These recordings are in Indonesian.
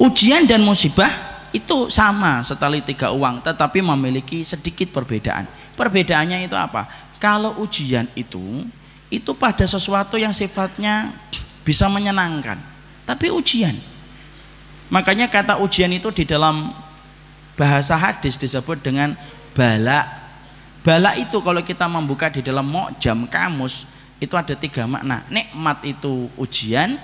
Ujian dan musibah itu sama setali tiga uang tetapi memiliki sedikit perbedaan. Perbedaannya itu apa? Kalau ujian itu itu pada sesuatu yang sifatnya bisa menyenangkan. Tapi ujian. Makanya kata ujian itu di dalam bahasa hadis disebut dengan bala. Bala itu kalau kita membuka di dalam jam kamus itu ada tiga makna. Nikmat itu ujian,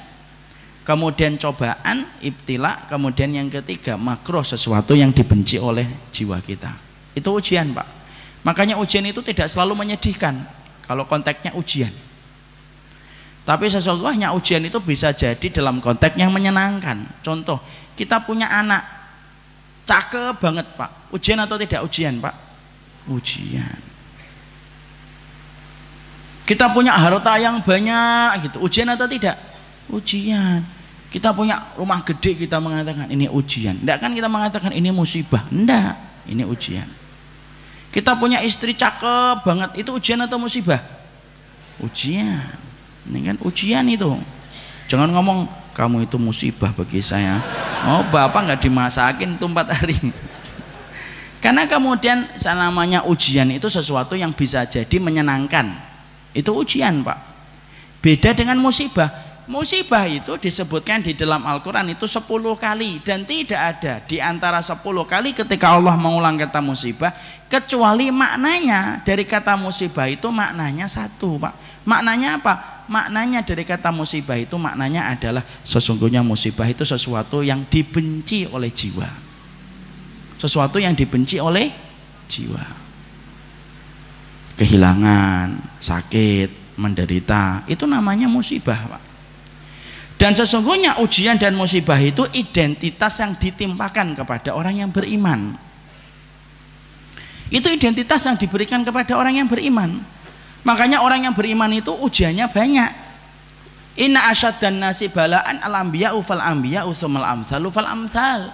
kemudian cobaan, ibtila, kemudian yang ketiga makruh sesuatu yang dibenci oleh jiwa kita. Itu ujian, Pak. Makanya ujian itu tidak selalu menyedihkan kalau konteksnya ujian. Tapi sesungguhnya ujian itu bisa jadi dalam konteks yang menyenangkan. Contoh, kita punya anak cakep banget, Pak. Ujian atau tidak ujian, Pak? Ujian. Kita punya harta yang banyak gitu. Ujian atau tidak? Ujian kita punya rumah gede kita mengatakan ini ujian. Tidak kan kita mengatakan ini musibah. Tidak, ini ujian. Kita punya istri cakep banget. Itu ujian atau musibah? Ujian. Ini kan ujian itu. Jangan ngomong kamu itu musibah bagi saya. Oh bapak nggak dimasakin tuh empat hari. Karena kemudian namanya ujian itu sesuatu yang bisa jadi menyenangkan. Itu ujian pak. Beda dengan musibah musibah itu disebutkan di dalam Al-Quran itu 10 kali dan tidak ada di antara 10 kali ketika Allah mengulang kata musibah kecuali maknanya dari kata musibah itu maknanya satu Pak maknanya apa? maknanya dari kata musibah itu maknanya adalah sesungguhnya musibah itu sesuatu yang dibenci oleh jiwa sesuatu yang dibenci oleh jiwa kehilangan, sakit, menderita itu namanya musibah Pak dan sesungguhnya ujian dan musibah itu identitas yang ditimpakan kepada orang yang beriman. Itu identitas yang diberikan kepada orang yang beriman. Makanya orang yang beriman itu ujiannya banyak. Inna asyad dan nasi balaan al ambiya'u fal ambiya'u sumal amsalu fal amsal.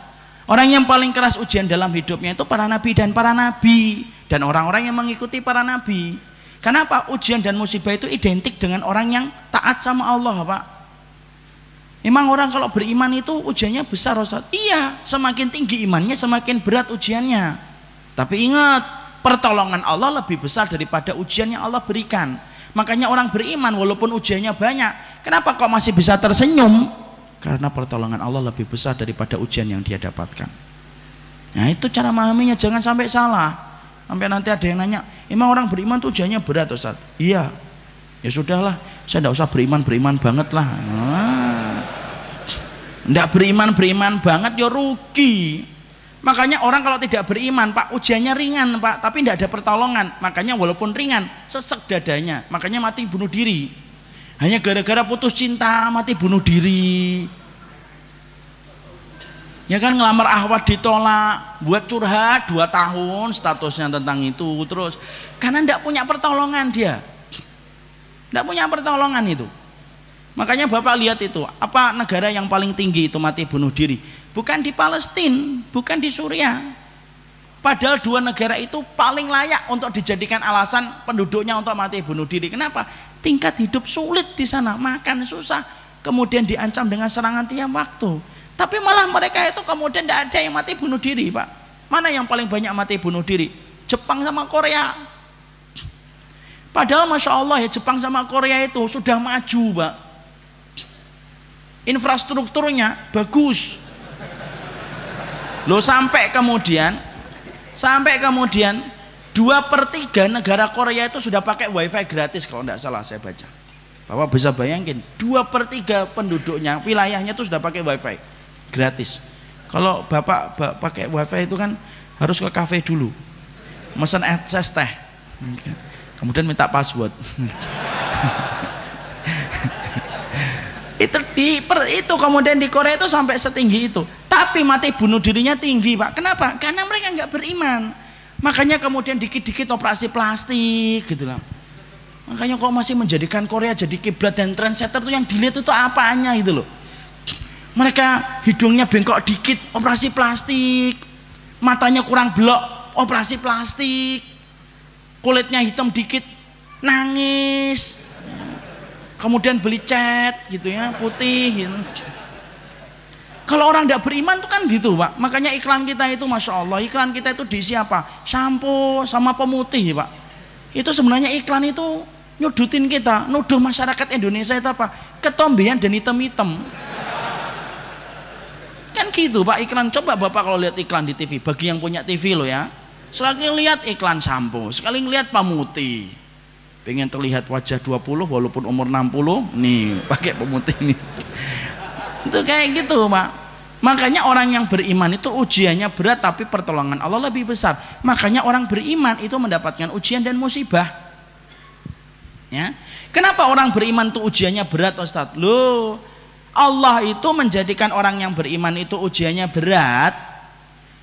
Orang yang paling keras ujian dalam hidupnya itu para nabi dan para nabi dan orang-orang yang mengikuti para nabi. Kenapa? Ujian dan musibah itu identik dengan orang yang taat sama Allah, Pak. Emang orang kalau beriman itu ujiannya besar Ustaz? Iya, semakin tinggi imannya semakin berat ujiannya. Tapi ingat, pertolongan Allah lebih besar daripada ujian yang Allah berikan. Makanya orang beriman walaupun ujiannya banyak, kenapa kok masih bisa tersenyum? Karena pertolongan Allah lebih besar daripada ujian yang dia dapatkan. Nah itu cara memahaminya, jangan sampai salah. Sampai nanti ada yang nanya, emang orang beriman tuh ujiannya berat Ustaz? Iya. Ya sudahlah, saya tidak usah beriman-beriman banget lah. Nah, tidak beriman-beriman banget ya rugi. Makanya orang kalau tidak beriman, Pak, ujiannya ringan, Pak, tapi tidak ada pertolongan. Makanya walaupun ringan, sesek dadanya. Makanya mati bunuh diri. Hanya gara-gara putus cinta mati bunuh diri. Ya kan ngelamar ahwat ditolak, buat curhat dua tahun statusnya tentang itu terus karena tidak punya pertolongan dia. Tidak punya pertolongan itu. Makanya Bapak lihat itu, apa negara yang paling tinggi itu mati bunuh diri? Bukan di Palestina, bukan di Suriah. Padahal dua negara itu paling layak untuk dijadikan alasan penduduknya untuk mati bunuh diri. Kenapa? Tingkat hidup sulit di sana, makan susah, kemudian diancam dengan serangan tiap waktu. Tapi malah mereka itu kemudian tidak ada yang mati bunuh diri, Pak. Mana yang paling banyak mati bunuh diri? Jepang sama Korea. Padahal Masya Allah ya Jepang sama Korea itu sudah maju, Pak infrastrukturnya bagus lo sampai kemudian sampai kemudian dua per tiga negara Korea itu sudah pakai wifi gratis kalau tidak salah saya baca. Bapak bisa bayangin dua per tiga penduduknya wilayahnya itu sudah pakai wifi gratis. Kalau bapak, pakai wifi itu kan harus ke kafe dulu. Mesen akses teh. Kemudian minta password. Itu di per, itu kemudian di Korea itu sampai setinggi itu. Tapi mati bunuh dirinya tinggi pak. Kenapa? Karena mereka nggak beriman makanya kemudian dikit-dikit operasi plastik gitu lah. Makanya kok masih menjadikan Korea jadi kiblat dan trendsetter tuh yang dilihat itu apanya gitu loh. Mereka hidungnya bengkok dikit operasi plastik. Matanya kurang blok operasi plastik. Kulitnya hitam dikit nangis. Kemudian beli cat gitu ya putih gitu. Kalau orang tidak beriman tuh kan gitu pak. Makanya iklan kita itu masya Allah iklan kita itu diisi apa? Shampoo sama pemutih pak. Itu sebenarnya iklan itu nyudutin kita nuduh masyarakat Indonesia itu apa? Ketombean dan hitam-hitam. Kan gitu pak iklan. Coba bapak kalau lihat iklan di TV bagi yang punya TV lo ya. Sekali lihat iklan shampoo sekali lihat pemutih. Pengen terlihat wajah 20 walaupun umur 60 nih pakai pemutih nih itu kayak gitu pak. Makanya orang yang beriman itu ujiannya berat tapi pertolongan Allah lebih besar. Makanya orang beriman itu mendapatkan ujian dan musibah. Ya. Kenapa orang beriman itu ujiannya berat Ustadz loh Allah itu menjadikan orang yang beriman itu ujiannya berat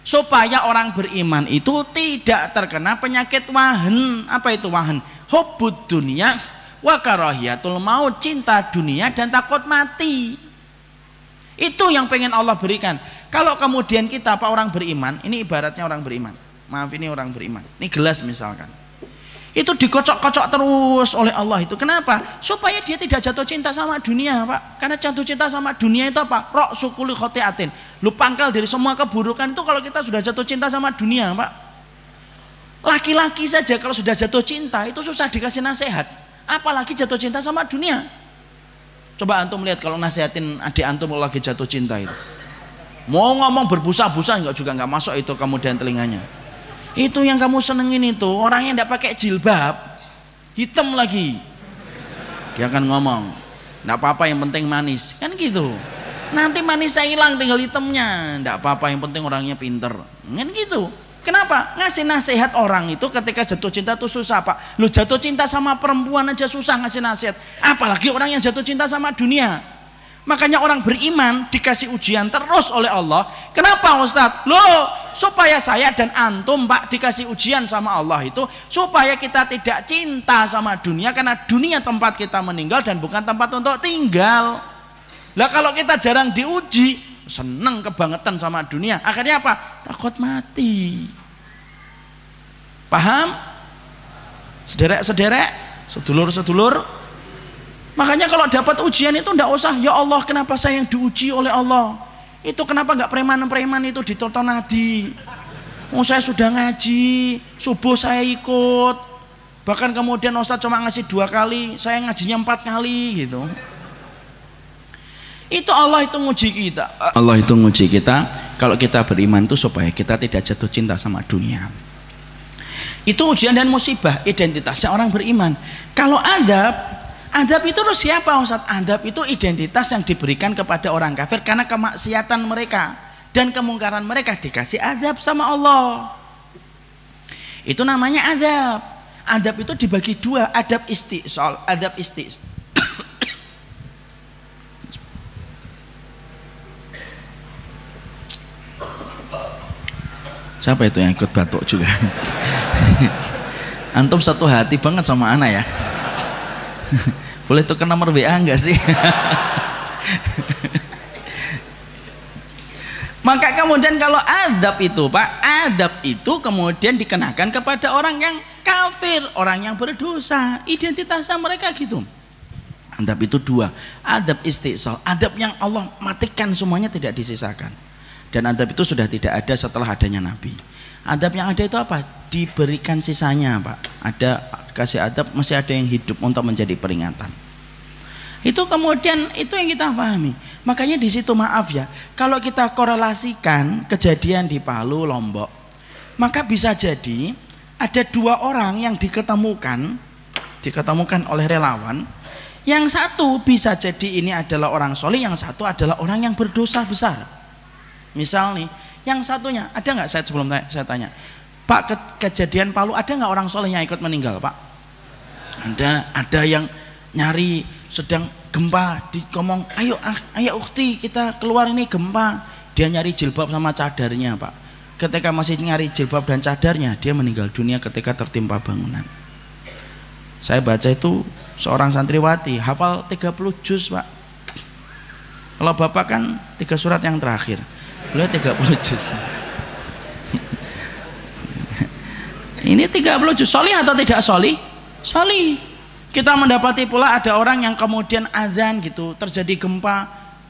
supaya orang beriman itu tidak terkena penyakit wahan apa itu wahan hubbud dunia wa karahiyatul maut cinta dunia dan takut mati itu yang pengen Allah berikan. Kalau kemudian kita apa orang beriman ini ibaratnya orang beriman. Maaf ini orang beriman. Ini gelas misalkan. Itu dikocok-kocok terus oleh Allah itu. Kenapa? Supaya dia tidak jatuh cinta sama dunia pak. Karena jatuh cinta sama dunia itu apa? Rok sukuli khotiatin. Lu pangkal dari semua keburukan itu kalau kita sudah jatuh cinta sama dunia pak. Laki-laki saja kalau sudah jatuh cinta itu susah dikasih nasihat. Apalagi jatuh cinta sama dunia. Coba antum lihat kalau nasihatin adik antum lagi jatuh cinta itu. Mau ngomong berbusa-busa enggak juga enggak masuk itu kemudian telinganya. Itu yang kamu senengin itu orang yang tidak pakai jilbab, hitam lagi. Dia akan ngomong, enggak apa-apa yang penting manis, kan gitu. Nanti manis saya hilang tinggal hitamnya, enggak apa-apa yang penting orangnya pinter, kan gitu. Kenapa? Ngasih nasihat orang itu ketika jatuh cinta itu susah pak. Lu jatuh cinta sama perempuan aja susah ngasih nasihat. Apalagi orang yang jatuh cinta sama dunia. Makanya orang beriman dikasih ujian terus oleh Allah. Kenapa Ustadz? Loh, supaya saya dan antum pak dikasih ujian sama Allah itu supaya kita tidak cinta sama dunia karena dunia tempat kita meninggal dan bukan tempat untuk tinggal. Lah kalau kita jarang diuji, seneng kebangetan sama dunia. Akhirnya apa? Takut mati. Paham? Sederek-sederek sedulur-sedulur. Makanya kalau dapat ujian itu ndak usah ya Allah kenapa saya yang diuji oleh Allah? Itu kenapa nggak preman-preman itu ditonton nadi oh saya sudah ngaji subuh saya ikut. Bahkan kemudian Ustaz cuma ngasih dua kali saya ngajinya empat kali gitu itu Allah itu nguji kita. Allah itu nguji kita kalau kita beriman itu supaya kita tidak jatuh cinta sama dunia. Itu ujian dan musibah identitasnya orang beriman. Kalau adab, adab itu terus siapa Ustaz? Adab itu identitas yang diberikan kepada orang kafir karena kemaksiatan mereka dan kemungkaran mereka dikasih adab sama Allah. Itu namanya adab. Adab itu dibagi dua, adab istisol, adab istis. Siapa itu yang ikut batuk juga? Antum satu hati banget sama Ana ya. Boleh tukar nomor WA enggak sih? Maka kemudian kalau adab itu Pak, adab itu kemudian dikenakan kepada orang yang kafir, orang yang berdosa. Identitasnya mereka gitu. Adab itu dua, adab istiqsal, adab yang Allah matikan semuanya tidak disisakan dan adab itu sudah tidak ada setelah adanya Nabi. Adab yang ada itu apa? Diberikan sisanya Pak. Ada kasih adab masih ada yang hidup untuk menjadi peringatan. Itu kemudian itu yang kita pahami. Makanya di situ maaf ya kalau kita korelasikan kejadian di Palu Lombok maka bisa jadi ada dua orang yang diketemukan diketemukan oleh relawan. Yang satu bisa jadi ini adalah orang soleh yang satu adalah orang yang berdosa besar Misal nih, yang satunya ada nggak saya sebelum tanya, saya tanya, Pak ke, kejadian Palu ada nggak orang soleh yang ikut meninggal Pak? Ada, ada yang nyari sedang gempa dikomong, ayo ah, ayo ukti kita keluar ini gempa. Dia nyari jilbab sama cadarnya Pak. Ketika masih nyari jilbab dan cadarnya, dia meninggal dunia ketika tertimpa bangunan. Saya baca itu seorang santriwati hafal 30 juz Pak. Kalau Bapak kan tiga surat yang terakhir beliau 30 juz. Ini 30 juz. Solih atau tidak solih solih kita mendapati pula ada orang yang kemudian azan gitu terjadi gempa.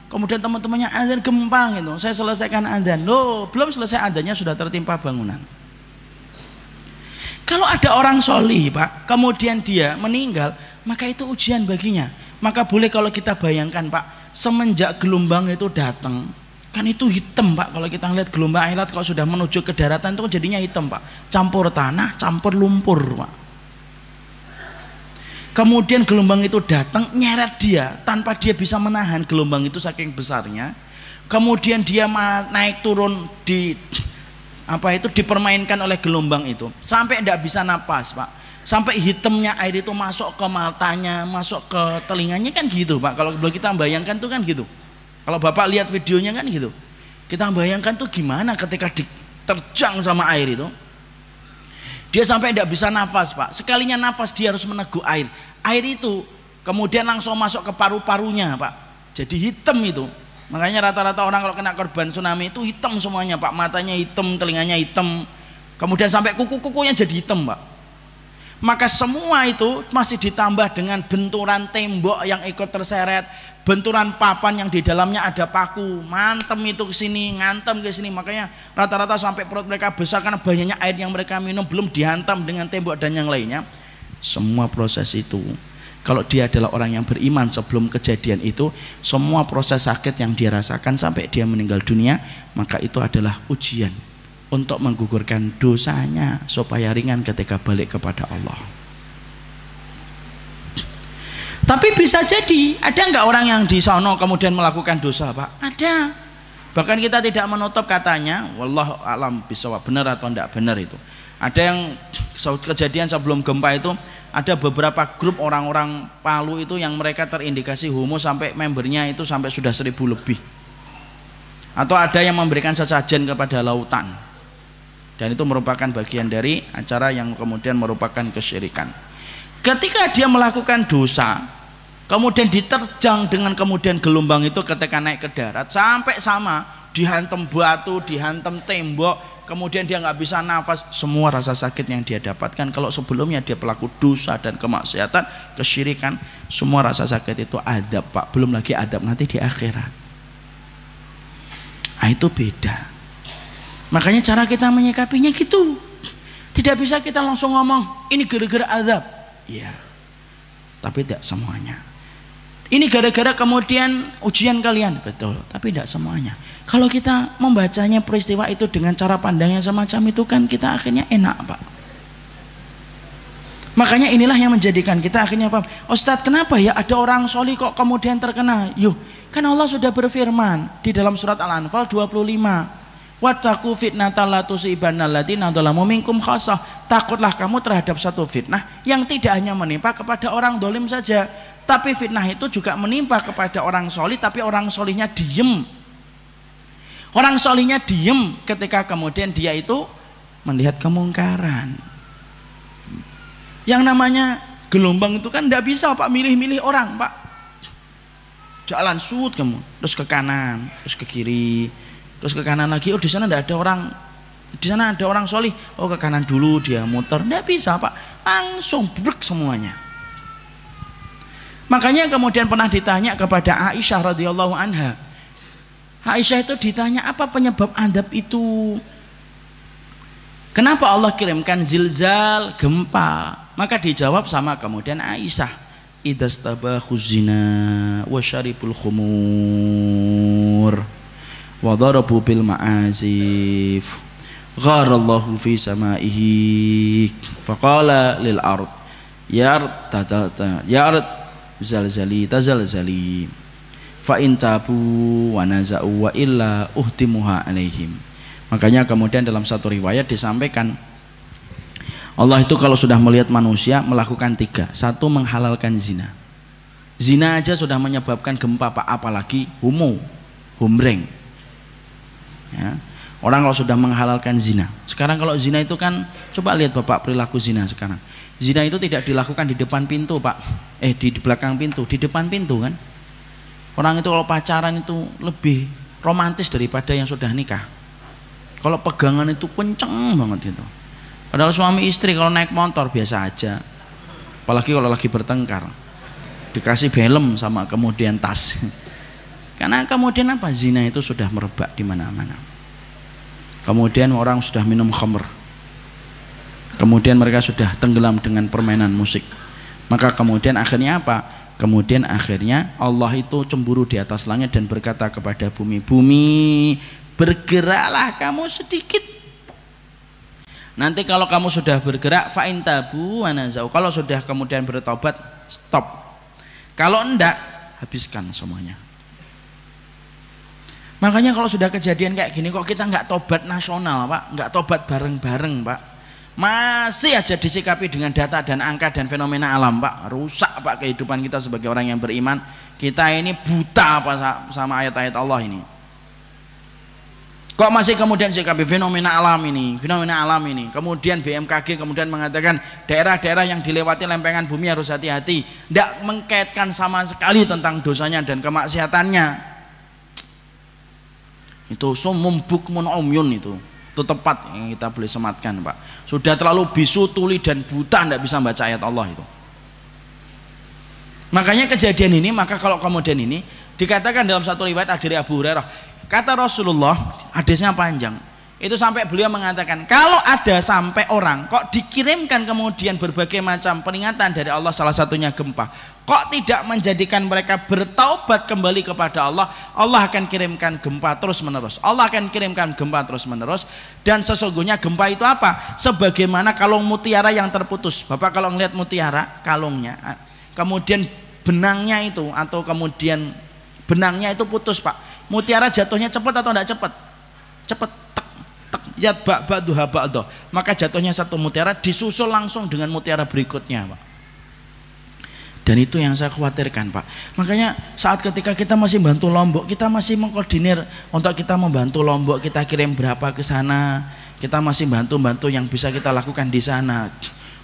Kemudian teman-temannya azan gempa gitu. Saya selesaikan azan. Loh belum selesai azannya sudah tertimpa bangunan. Kalau ada orang solih pak kemudian dia meninggal maka itu ujian baginya. Maka boleh kalau kita bayangkan pak semenjak gelombang itu datang kan itu hitam pak. Kalau kita lihat gelombang air kalau sudah menuju ke daratan itu jadinya hitam pak. Campur tanah campur lumpur pak. Kemudian gelombang itu datang nyeret dia tanpa dia bisa menahan gelombang itu saking besarnya. Kemudian dia naik turun di apa itu dipermainkan oleh gelombang itu. Sampai tidak bisa napas pak. Sampai hitamnya air itu masuk ke matanya masuk ke telinganya kan gitu pak. Kalau kita bayangkan tuh kan gitu kalau Bapak lihat videonya kan gitu. Kita bayangkan tuh gimana ketika diterjang sama air itu. Dia sampai tidak bisa nafas Pak. Sekalinya nafas dia harus meneguk air. Air itu kemudian langsung masuk ke paru-parunya Pak. Jadi hitam itu. Makanya rata-rata orang kalau kena korban tsunami itu hitam semuanya Pak. Matanya hitam, telinganya hitam. Kemudian sampai kuku-kukunya jadi hitam Pak. Maka semua itu masih ditambah dengan benturan tembok yang ikut terseret, benturan papan yang di dalamnya ada paku. Mantem itu ke sini ngantem ke sini. Makanya rata-rata sampai perut mereka besar karena banyaknya air yang mereka minum belum dihantam dengan tembok dan yang lainnya. Semua proses itu kalau dia adalah orang yang beriman sebelum kejadian itu semua proses sakit yang dia rasakan sampai dia meninggal dunia maka itu adalah ujian untuk menggugurkan dosanya supaya ringan ketika balik kepada Allah tapi bisa jadi ada nggak orang yang di sono kemudian melakukan dosa, Pak? Ada. Bahkan kita tidak menutup katanya, wallah alam bisa benar atau tidak benar itu. Ada yang kejadian sebelum gempa itu ada beberapa grup orang-orang Palu itu yang mereka terindikasi homo sampai membernya itu sampai sudah seribu lebih. Atau ada yang memberikan sesajen kepada lautan. Dan itu merupakan bagian dari acara yang kemudian merupakan kesyirikan. Ketika dia melakukan dosa, kemudian diterjang dengan kemudian gelombang itu ketika naik ke darat sampai sama dihantam batu dihantam tembok kemudian dia nggak bisa nafas semua rasa sakit yang dia dapatkan. Kalau sebelumnya dia pelaku dosa dan kemaksiatan kesyirikan semua rasa sakit itu adab pak. Belum lagi adab nanti di akhirat. Nah, itu beda makanya cara kita menyikapinya gitu tidak bisa kita langsung ngomong ini gara-gara adab iya tapi tidak semuanya ini gara-gara kemudian ujian kalian, betul. Tapi tidak semuanya. Kalau kita membacanya peristiwa itu dengan cara pandang yang semacam itu kan kita akhirnya enak, Pak. Makanya inilah yang menjadikan kita akhirnya paham. Ustadz kenapa ya ada orang soli kok kemudian terkena? Yuh, kan Allah sudah berfirman di dalam surat Al-Anfal 25. Wacaku fitnatan la tusibanna alladziina dzalamu minkum khasah. Takutlah kamu terhadap satu fitnah yang tidak hanya menimpa kepada orang dolim saja, tapi fitnah itu juga menimpa kepada orang solih tapi orang solihnya diem. Orang solihnya diem ketika kemudian dia itu melihat kemungkaran. Yang namanya gelombang itu kan tidak bisa pak milih-milih orang pak. Jalan sud kamu terus ke kanan terus ke kiri terus ke kanan lagi oh di sana tidak ada orang di sana ada orang solih oh ke kanan dulu dia muter tidak bisa pak langsung brek semuanya Makanya kemudian pernah ditanya kepada Aisyah radhiyallahu anha. Aisyah itu ditanya apa penyebab adab itu? Kenapa Allah kirimkan zilzal, gempa? Maka dijawab sama kemudian Aisyah, idastabahu zina wa syaribul khumur wa darabu bil ma'azif gharallahu fi samaihi faqala lil ard ya ard ya ard zalzali tazalzali fa in tabu wa naza'u wa illa uhtimuha alaihim makanya kemudian dalam satu riwayat disampaikan Allah itu kalau sudah melihat manusia melakukan tiga. Satu menghalalkan zina. Zina aja sudah menyebabkan gempa apalagi homo humreng ya. orang kalau sudah menghalalkan zina sekarang kalau zina itu kan coba lihat bapak perilaku zina sekarang Zina itu tidak dilakukan di depan pintu, Pak. Eh, di, belakang pintu, di depan pintu kan. Orang itu kalau pacaran itu lebih romantis daripada yang sudah nikah. Kalau pegangan itu kenceng banget itu. padahal suami istri kalau naik motor biasa aja apalagi kalau lagi bertengkar dikasih helm sama kemudian tas karena kemudian apa zina itu sudah merebak di mana-mana kemudian orang sudah minum khamr kemudian mereka sudah tenggelam dengan permainan musik maka kemudian akhirnya apa kemudian akhirnya Allah itu cemburu di atas langit dan berkata kepada bumi bumi bergeraklah kamu sedikit Nanti kalau kamu sudah bergerak fa'in tabu wanazau. Kalau sudah kemudian bertobat, stop. Kalau enggak, habiskan semuanya. Makanya kalau sudah kejadian kayak gini kok kita nggak tobat nasional, Pak, nggak tobat bareng-bareng, Pak. Masih aja disikapi dengan data dan angka dan fenomena alam, Pak. Rusak, Pak, kehidupan kita sebagai orang yang beriman. Kita ini buta apa sama ayat-ayat Allah ini. Kok masih kemudian sikapi fenomena alam ini, fenomena alam ini. Kemudian BMKG kemudian mengatakan daerah-daerah yang dilewati lempengan bumi harus hati-hati. Tidak mengkaitkan sama sekali tentang dosanya dan kemaksiatannya. Itu sumum bukmun umyun itu. Itu tepat yang kita boleh sematkan Pak. Sudah terlalu bisu, tuli dan buta tidak bisa baca ayat Allah itu. Makanya kejadian ini, maka kalau kemudian ini dikatakan dalam satu riwayat dari Abu Hurairah Kata Rasulullah, hadisnya panjang. Itu sampai beliau mengatakan, kalau ada sampai orang kok dikirimkan kemudian berbagai macam peringatan dari Allah salah satunya gempa, kok tidak menjadikan mereka bertaubat kembali kepada Allah, Allah akan kirimkan gempa terus menerus. Allah akan kirimkan gempa terus menerus dan sesungguhnya gempa itu apa? Sebagaimana kalung mutiara yang terputus. Bapak kalau melihat mutiara kalungnya, kemudian benangnya itu atau kemudian benangnya itu putus, Pak mutiara jatuhnya cepat atau tidak cepat cepat tek tek bak bak duha bak maka jatuhnya satu mutiara disusul langsung dengan mutiara berikutnya pak dan itu yang saya khawatirkan pak makanya saat ketika kita masih bantu lombok kita masih mengkoordinir untuk kita membantu lombok kita kirim berapa ke sana kita masih bantu-bantu yang bisa kita lakukan di sana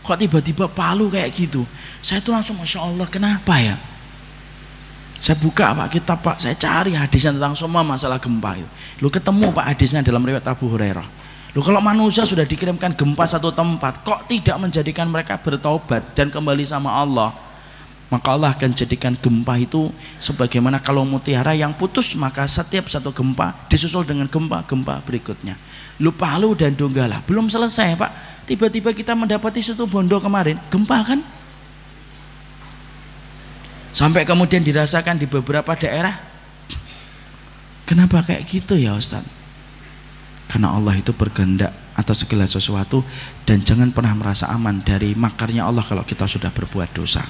kok tiba-tiba palu kayak gitu saya itu langsung masya Allah kenapa ya saya buka Pak kitab Pak, saya cari hadisnya tentang semua masalah gempa itu. Lu ketemu Pak hadisnya dalam riwayat Abu Hurairah. Lu kalau manusia sudah dikirimkan gempa satu tempat, kok tidak menjadikan mereka bertobat dan kembali sama Allah? Maka Allah akan jadikan gempa itu sebagaimana kalau mutiara yang putus, maka setiap satu gempa disusul dengan gempa-gempa berikutnya. Lu Palu dan Donggala belum selesai Pak. Tiba-tiba kita mendapati situ Bondo kemarin, gempa kan? sampai kemudian dirasakan di beberapa daerah kenapa kayak gitu ya Ustaz karena Allah itu berkehendak atas segala sesuatu dan jangan pernah merasa aman dari makarnya Allah kalau kita sudah berbuat dosa